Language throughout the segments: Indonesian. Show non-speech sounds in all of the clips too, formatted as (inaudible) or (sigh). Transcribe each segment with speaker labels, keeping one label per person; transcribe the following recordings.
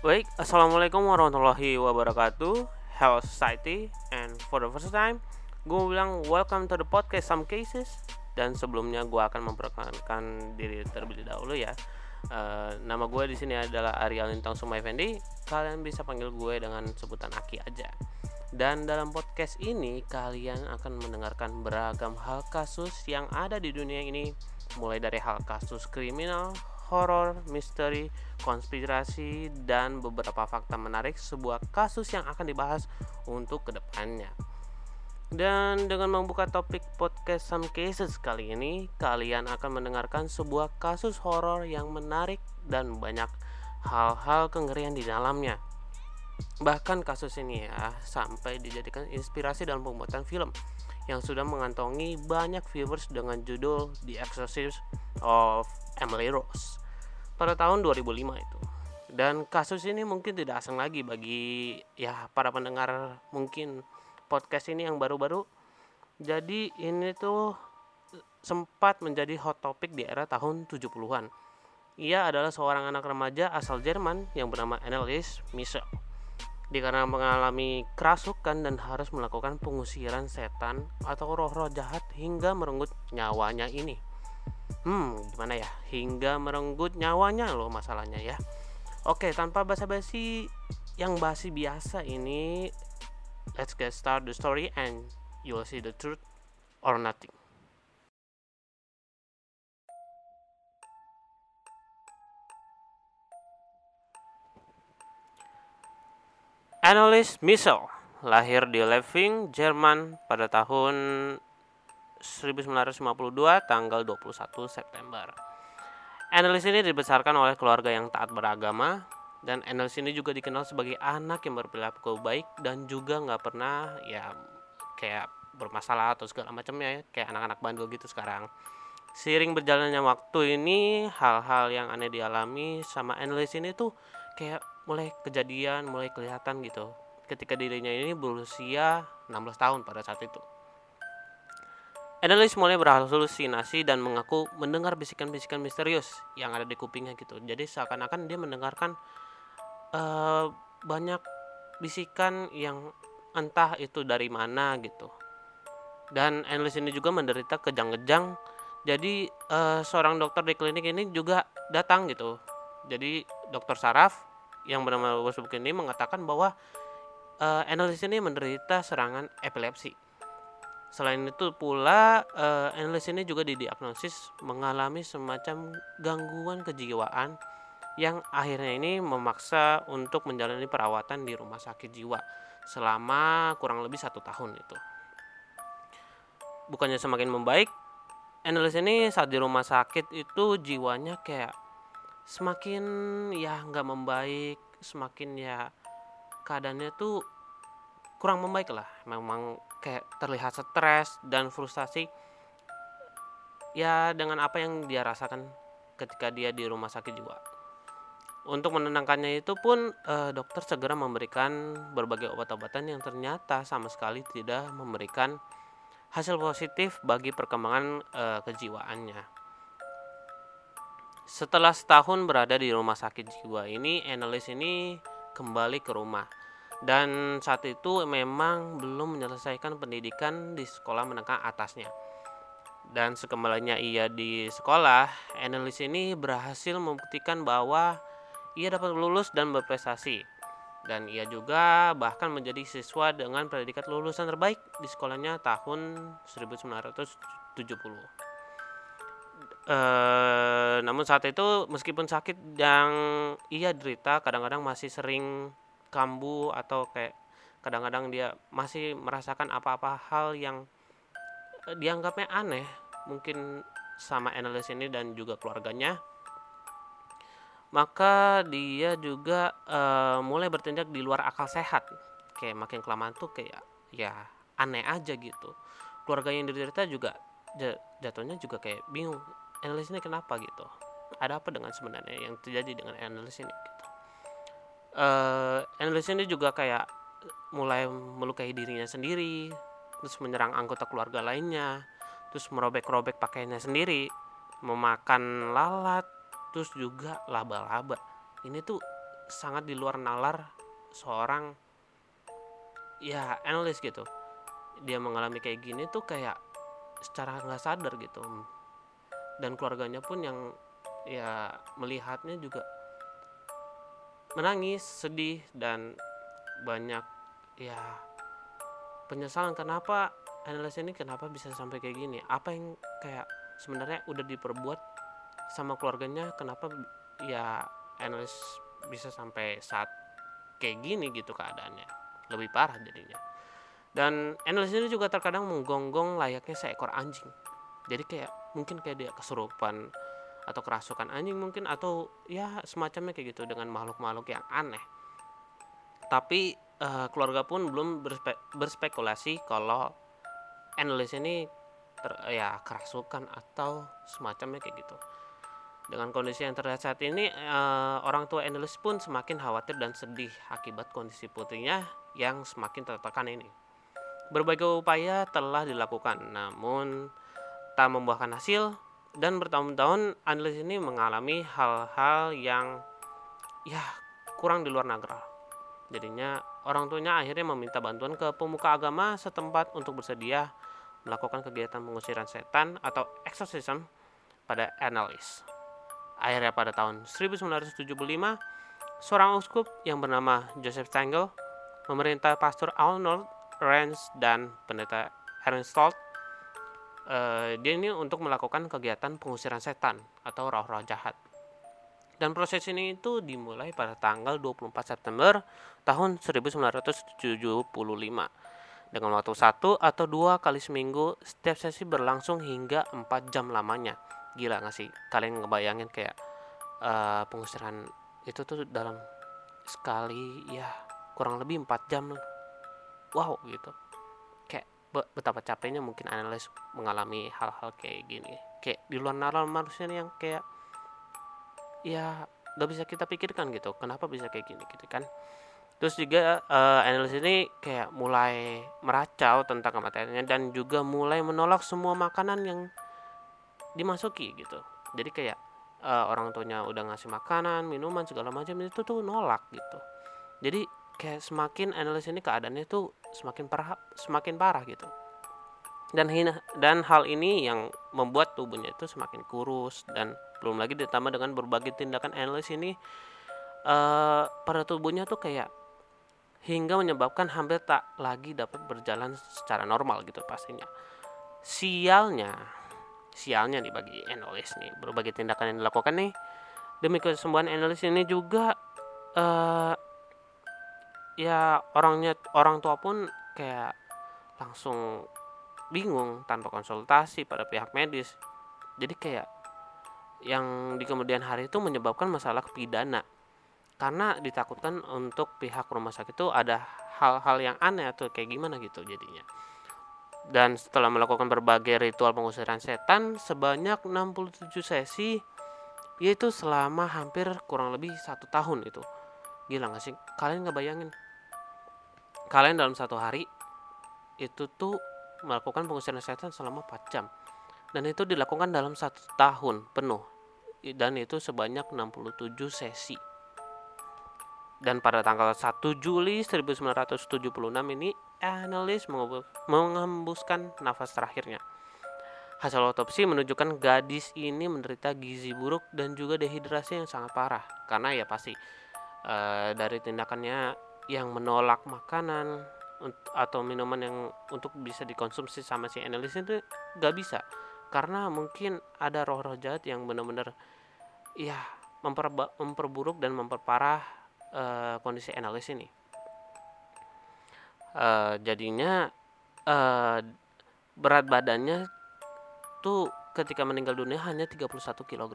Speaker 1: Baik, assalamualaikum warahmatullahi wabarakatuh. Hello society, and for the first time, gue bilang welcome to the podcast Some Cases. Dan sebelumnya gue akan memperkenalkan diri terlebih dahulu ya. Uh, nama gue di sini adalah Arya Lintang Sumai Fendi. Kalian bisa panggil gue dengan sebutan Aki aja. Dan dalam podcast ini kalian akan mendengarkan beragam hal kasus yang ada di dunia ini, mulai dari hal kasus kriminal, horor, misteri, konspirasi, dan beberapa fakta menarik sebuah kasus yang akan dibahas untuk ke depannya. Dan dengan membuka topik podcast Some Cases kali ini, kalian akan mendengarkan sebuah kasus horor yang menarik dan banyak hal-hal kengerian di dalamnya. Bahkan kasus ini ya sampai dijadikan inspirasi dalam pembuatan film yang sudah mengantongi banyak viewers dengan judul The Exorcist of Emily Rose pada tahun 2005 itu. Dan kasus ini mungkin tidak asing lagi bagi ya para pendengar mungkin podcast ini yang baru-baru. Jadi ini tuh sempat menjadi hot topic di era tahun 70-an. Ia adalah seorang anak remaja asal Jerman yang bernama Annelies Michel. Dikarenakan mengalami kerasukan dan harus melakukan pengusiran setan atau roh-roh jahat hingga merenggut nyawanya ini hmm gimana ya? Hingga merenggut nyawanya loh masalahnya ya. Oke tanpa basa-basi yang basi biasa ini let's get start the story and you will see the truth or nothing. Annelies Michel lahir di Leving, Jerman pada tahun 1952 tanggal 21 September. Annelies ini dibesarkan oleh keluarga yang taat beragama dan Annelies ini juga dikenal sebagai anak yang berperilaku baik dan juga nggak pernah ya kayak bermasalah atau segala macamnya ya kayak anak-anak bandel gitu sekarang. Seiring berjalannya waktu ini hal-hal yang aneh dialami sama Annelies ini tuh kayak mulai kejadian, mulai kelihatan gitu. Ketika dirinya ini berusia 16 tahun pada saat itu. Annelies mulai berhalusinasi dan mengaku mendengar bisikan-bisikan misterius yang ada di kupingnya gitu. Jadi seakan-akan dia mendengarkan uh, banyak bisikan yang entah itu dari mana gitu. Dan Annelies ini juga menderita kejang-kejang. Jadi uh, seorang dokter di klinik ini juga datang gitu. Jadi dokter saraf yang bernama Bos ini mengatakan bahwa uh, ini menderita serangan epilepsi Selain itu pula, uh, Annelies ini juga didiagnosis mengalami semacam gangguan kejiwaan yang akhirnya ini memaksa untuk menjalani perawatan di rumah sakit jiwa selama kurang lebih satu tahun itu. Bukannya semakin membaik, Annelies ini saat di rumah sakit itu jiwanya kayak semakin ya nggak membaik, semakin ya keadaannya tuh kurang membaik lah. Memang kayak terlihat stres dan frustasi ya dengan apa yang dia rasakan ketika dia di rumah sakit jiwa. Untuk menenangkannya itu pun eh, dokter segera memberikan berbagai obat-obatan yang ternyata sama sekali tidak memberikan hasil positif bagi perkembangan eh, kejiwaannya. Setelah setahun berada di rumah sakit jiwa ini, Annelies ini kembali ke rumah dan saat itu memang belum menyelesaikan pendidikan di sekolah menengah atasnya. Dan sekembalinya ia di sekolah, Annelies ini berhasil membuktikan bahwa ia dapat lulus dan berprestasi. Dan ia juga bahkan menjadi siswa dengan predikat lulusan terbaik di sekolahnya tahun 1970. E, namun saat itu meskipun sakit yang ia derita kadang-kadang masih sering kambuh atau kayak kadang-kadang dia masih merasakan apa-apa hal yang eh, dianggapnya aneh mungkin sama analis ini dan juga keluarganya. Maka dia juga uh, mulai bertindak di luar akal sehat. Kayak makin kelamaan tuh kayak ya aneh aja gitu. Keluarga yang diderita juga jatuhnya juga kayak bingung analis ini kenapa? gitu. Ada apa dengan sebenarnya yang terjadi dengan analis ini uh, ini juga kayak mulai melukai dirinya sendiri terus menyerang anggota keluarga lainnya terus merobek-robek pakaiannya sendiri memakan lalat terus juga laba-laba. Ini tuh sangat di luar nalar seorang ya analis gitu. Dia mengalami kayak gini tuh kayak secara nggak sadar gitu. Dan keluarganya pun yang ya melihatnya juga menangis sedih dan banyak ya penyesalan. Kenapa analis ini kenapa bisa sampai kayak gini? Apa yang kayak sebenarnya udah diperbuat sama keluarganya? Kenapa ya analis bisa sampai saat kayak gini gitu keadaannya? Lebih parah jadinya. Dan analis ini juga terkadang menggonggong layaknya seekor anjing. Jadi kayak mungkin kayak dia kesurupan atau kerasukan anjing mungkin atau ya semacamnya kayak gitu dengan makhluk-makhluk yang aneh. Tapi uh, keluarga pun belum berspe berspekulasi kalau analis ini ter, ya kerasukan atau semacamnya kayak gitu. Dengan kondisi yang terlihat saat ini uh, orang tua analis pun semakin khawatir dan sedih akibat kondisi putrinya yang semakin tertekan ini. Berbagai upaya telah dilakukan namun tak membuahkan hasil dan bertahun-tahun analis ini mengalami hal-hal yang ya kurang di luar nagra. Jadinya orang tuanya akhirnya meminta bantuan ke pemuka agama setempat untuk bersedia melakukan kegiatan pengusiran setan atau exorcism pada analis. Akhirnya pada tahun 1975, seorang uskup yang bernama Joseph Stengel memerintah pastor Arnold Renz dan pendeta Ernst Stolt uh, dia ini untuk melakukan kegiatan pengusiran setan atau roh-roh jahat. Dan proses ini itu dimulai pada tanggal 24 September tahun 1975 dengan waktu satu atau dua kali seminggu setiap sesi berlangsung hingga 4 jam lamanya. Gila gak sih? Kalian ngebayangin kayak uh, pengusiran itu tuh dalam sekali ya kurang lebih 4 jam wow gitu betapa capeknya mungkin analis mengalami hal-hal kayak gini. Kayak di luar nalar manusia yang kayak ya gak bisa kita pikirkan gitu kenapa bisa kayak gini gitu kan. Terus juga uh, analis ini kayak mulai meracau tentang kematiannya dan juga mulai menolak semua makanan yang dimasuki gitu. Jadi kayak uh, orang tuanya udah ngasih makanan minuman segala macam itu tuh nolak gitu. Jadi kayak semakin analis ini keadaannya tuh semakin parah semakin parah gitu. Dan hina, dan hal ini yang membuat tubuhnya itu semakin kurus dan belum lagi ditambah dengan berbagai tindakan analis ini uh, pada tubuhnya tuh kayak hingga menyebabkan hampir tak lagi dapat berjalan secara normal gitu pastinya. Sialnya sialnya nih bagi analis nih berbagai tindakan yang dilakukan nih demi kesembuhan analis ini juga uh, ya orangnya orang tua pun kayak langsung bingung tanpa konsultasi pada pihak medis. Jadi kayak yang di kemudian hari itu menyebabkan masalah pidana karena ditakutkan untuk pihak rumah sakit itu ada hal-hal yang aneh atau kayak gimana gitu jadinya. Dan setelah melakukan berbagai ritual pengusiran setan sebanyak 67 sesi yaitu selama hampir kurang lebih satu tahun itu gila gak sih? Kalian bayangin. Kalian dalam satu hari itu tuh melakukan pengusiran setan selama 4 jam. Dan itu dilakukan dalam satu tahun penuh. Dan itu sebanyak 67 sesi. Dan pada tanggal 1 Juli 1976 ini analis mengembuskan nafas terakhirnya. Hasil otopsi menunjukkan gadis ini menderita gizi buruk dan juga dehidrasi yang sangat parah. Karena ya pasti uh, dari tindakannya yang menolak makanan atau minuman yang untuk bisa dikonsumsi sama si analis itu gak bisa. Karena mungkin ada roh-roh jahat yang benar-benar ya memperba memperburuk dan memperparah uh, kondisi analis ini. Uh, jadinya uh, berat badannya tuh ketika meninggal dunia hanya 31 kg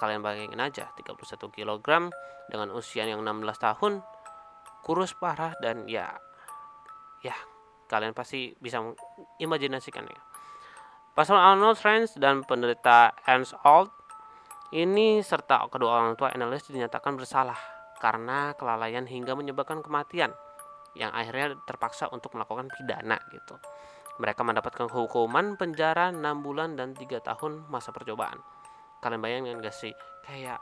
Speaker 1: kalian bayangin aja 31 kg dengan usia yang 16 tahun kurus parah dan ya ya kalian pasti bisa imajinasikan ya. Pasal Arnold Friends dan penderita Ernst Alt ini serta kedua orang tua analis dinyatakan bersalah karena kelalaian hingga menyebabkan kematian yang akhirnya terpaksa untuk melakukan pidana gitu. Mereka mendapatkan hukuman penjara 6 bulan dan 3 tahun masa percobaan. Kalian bayangin gak sih? Kayak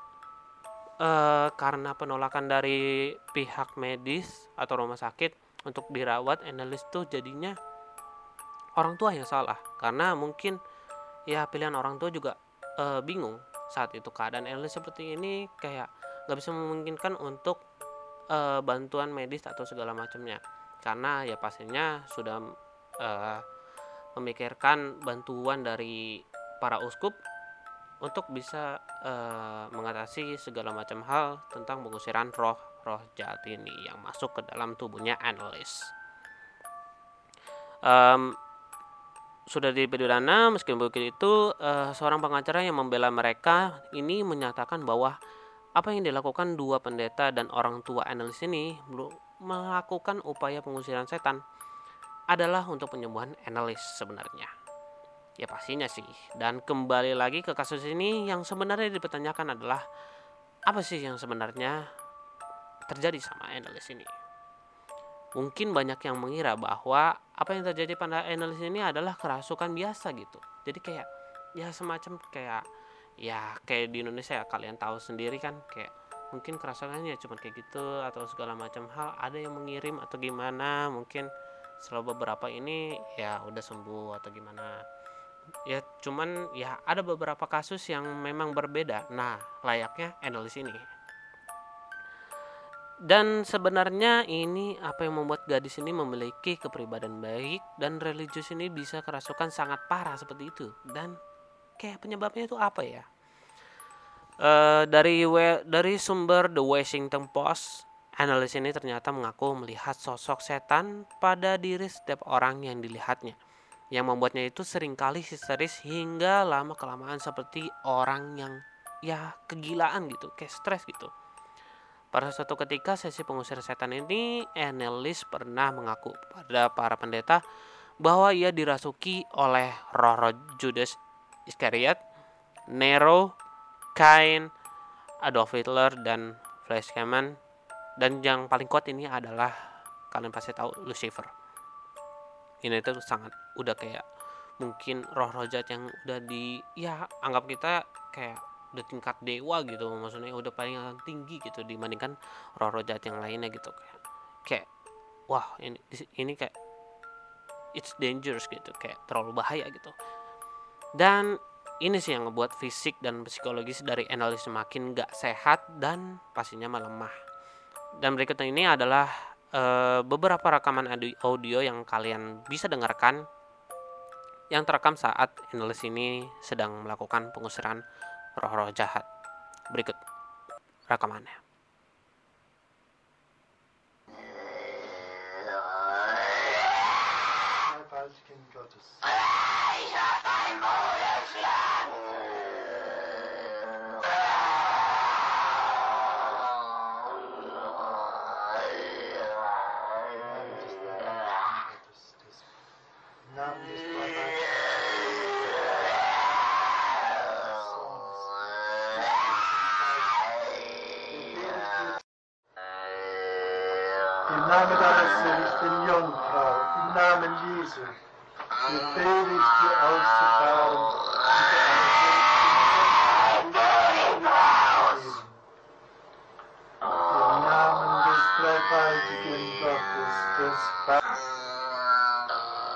Speaker 1: uh, karena penolakan dari pihak medis atau rumah sakit untuk dirawat analis tuh jadinya orang tua yang salah. Karena mungkin ya pilihan orang tua juga uh, bingung saat itu keadaan analis seperti ini kayak nggak bisa memungkinkan untuk uh, bantuan medis atau segala macamnya. Karena ya pastinya sudah uh, memikirkan bantuan dari para uskup untuk bisa uh, mengatasi segala macam hal tentang pengusiran roh-roh jahat ini yang masuk ke dalam tubuhnya analis. Um, sudah dipidana meskipun begitu uh, seorang pengacara yang membela mereka ini menyatakan bahwa apa yang dilakukan dua pendeta dan orang tua analis ini melakukan upaya pengusiran setan adalah untuk penyembuhan analis sebenarnya. Ya pastinya sih. Dan kembali lagi ke kasus ini yang sebenarnya dipertanyakan adalah apa sih yang sebenarnya terjadi sama analis ini. Mungkin banyak yang mengira bahwa apa yang terjadi pada analis ini adalah kerasukan biasa gitu. Jadi kayak ya semacam kayak ya kayak di Indonesia ya kalian tahu sendiri kan kayak mungkin kerasukannya cuma kayak gitu atau segala macam hal ada yang mengirim atau gimana mungkin setelah beberapa ini ya udah sembuh atau gimana ya cuman ya ada beberapa kasus yang memang berbeda. Nah layaknya analis ini. Dan sebenarnya ini apa yang membuat gadis ini memiliki kepribadian baik dan religius ini bisa kerasukan sangat parah seperti itu? Dan kayak penyebabnya itu apa ya? Uh, dari dari sumber The Washington Post analis ini ternyata mengaku melihat sosok setan pada diri setiap orang yang dilihatnya yang membuatnya itu sering kali histeris hingga lama kelamaan seperti orang yang ya kegilaan gitu, kayak stres gitu. Pada suatu ketika sesi pengusir setan ini, Annelies pernah mengaku pada para pendeta bahwa ia dirasuki oleh roh-roh Judas Iscariot, Nero, Cain, Adolf Hitler, dan Fleischmann. Dan yang paling kuat ini adalah kalian pasti tahu Lucifer itu sangat udah kayak mungkin roh-roh jahat yang udah di ya anggap kita kayak udah tingkat dewa gitu. Maksudnya udah paling tinggi gitu dibandingkan roh-roh jahat yang lainnya gitu. Kayak kayak wah ini ini kayak it's dangerous gitu. Kayak terlalu bahaya gitu. Dan ini sih yang ngebuat fisik dan psikologis dari analis semakin gak sehat dan pastinya melemah. Dan berikutnya ini adalah uh, beberapa rekaman audio yang kalian bisa dengarkan yang terekam saat analis ini sedang melakukan pengusiran roh-roh jahat. Berikut rekamannya.
Speaker 2: Name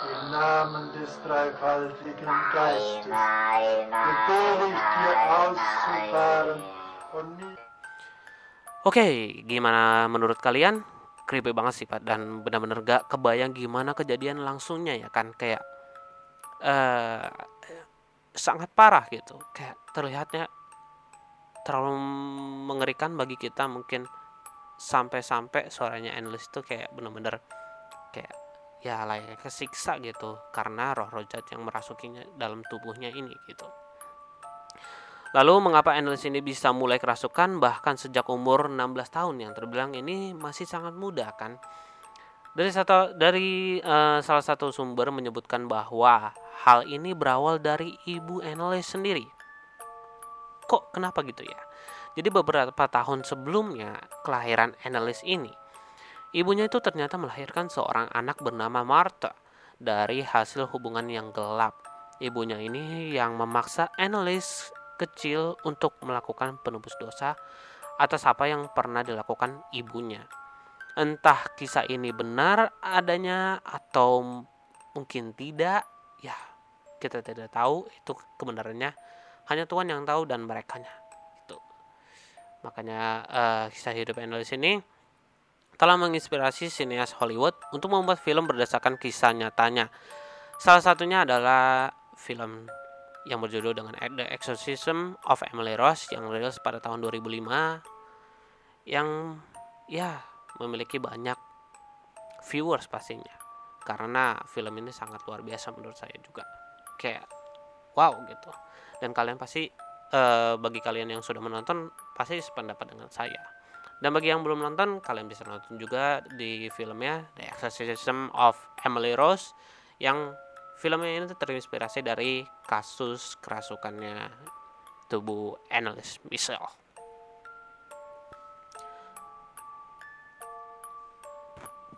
Speaker 2: Im Namen des dreifaltigen Geistes, ich dir auszufahren und
Speaker 1: Oke, okay, gimana menurut kalian? creepy banget sih Pak. Dan benar-benar gak kebayang gimana kejadian langsungnya ya kan? Kayak uh, sangat parah gitu. Kayak terlihatnya terlalu mengerikan bagi kita mungkin sampai-sampai suaranya endless itu kayak benar-benar kayak ya layak kesiksa gitu karena roh-roh jahat yang merasukinya dalam tubuhnya ini gitu Lalu mengapa Endless ini bisa mulai kerasukan bahkan sejak umur 16 tahun yang terbilang ini masih sangat muda kan? Dari satu dari uh, salah satu sumber menyebutkan bahwa hal ini berawal dari ibu Endless sendiri. Kok kenapa gitu ya? Jadi beberapa tahun sebelumnya kelahiran Endless ini, ibunya itu ternyata melahirkan seorang anak bernama Martha dari hasil hubungan yang gelap. Ibunya ini yang memaksa Annelies kecil untuk melakukan penebus dosa atas apa yang pernah dilakukan ibunya. Entah kisah ini benar adanya atau mungkin tidak, ya kita tidak tahu itu kebenarannya. Hanya Tuhan yang tahu dan mereka nya. Itu. Makanya uh, kisah hidup Annelies ini telah menginspirasi sineas Hollywood untuk membuat film berdasarkan kisah nyatanya. Salah satunya adalah film yang berjudul dengan The Exorcism of Emily Rose yang rilis pada tahun 2005 yang ya memiliki banyak viewers pastinya. Karena film ini sangat luar biasa menurut saya juga. Kayak wow gitu. Dan kalian pasti uh, bagi kalian yang sudah menonton pasti sependapat dengan saya dan bagi yang belum nonton kalian bisa nonton juga di filmnya The Exorcism of Emily Rose yang filmnya ini terinspirasi dari kasus kerasukannya tubuh Annalise Michelle.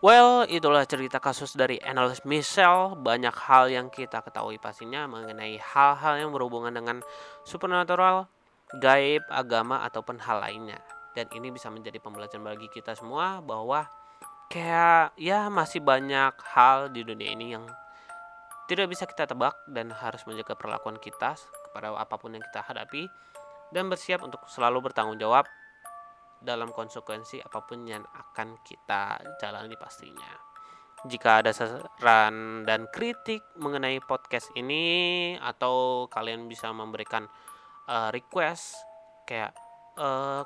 Speaker 1: Well, itulah cerita kasus dari Annalise Michelle. Banyak hal yang kita ketahui pastinya mengenai hal-hal yang berhubungan dengan supernatural, gaib, agama, ataupun hal lainnya. Dan ini bisa menjadi pembelajaran bagi kita semua bahwa kayak ya masih banyak hal di dunia ini yang tidak bisa kita tebak dan harus menjaga perlakuan kita kepada apa pun yang kita hadapi dan bersiap untuk selalu bertanggung jawab dalam konsekuensi apa pun yang akan kita jalani pastinya. Jika ada saran dan kritik mengenai podcast ini atau kalian bisa memberikan uh, request kayak uh,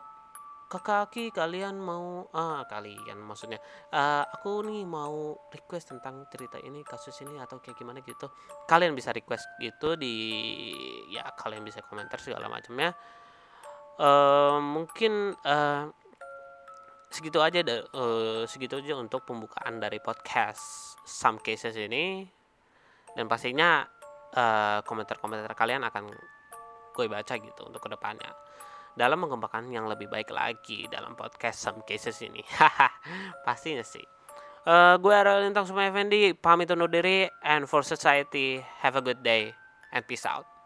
Speaker 1: ke kaki kalian mau ah kalian maksudnya uh, aku nih mau request tentang cerita ini kasus ini atau kayak gimana gitu kalian bisa request gitu di ya kalian bisa komentar segala macamnya mungkin uh, segitu aja uh, segitu aja untuk pembukaan dari podcast some cases ini dan pastinya komentar-komentar uh, kalian akan gue baca gitu untuk ke depannya dalam mengembangkan yang lebih baik lagi dalam podcast Some Cases ini. (laughs) Pastinya sih. Uh, gue Ariel Lintang Suma Effendi, pamit undur diri, and for society, have a good day, and peace out.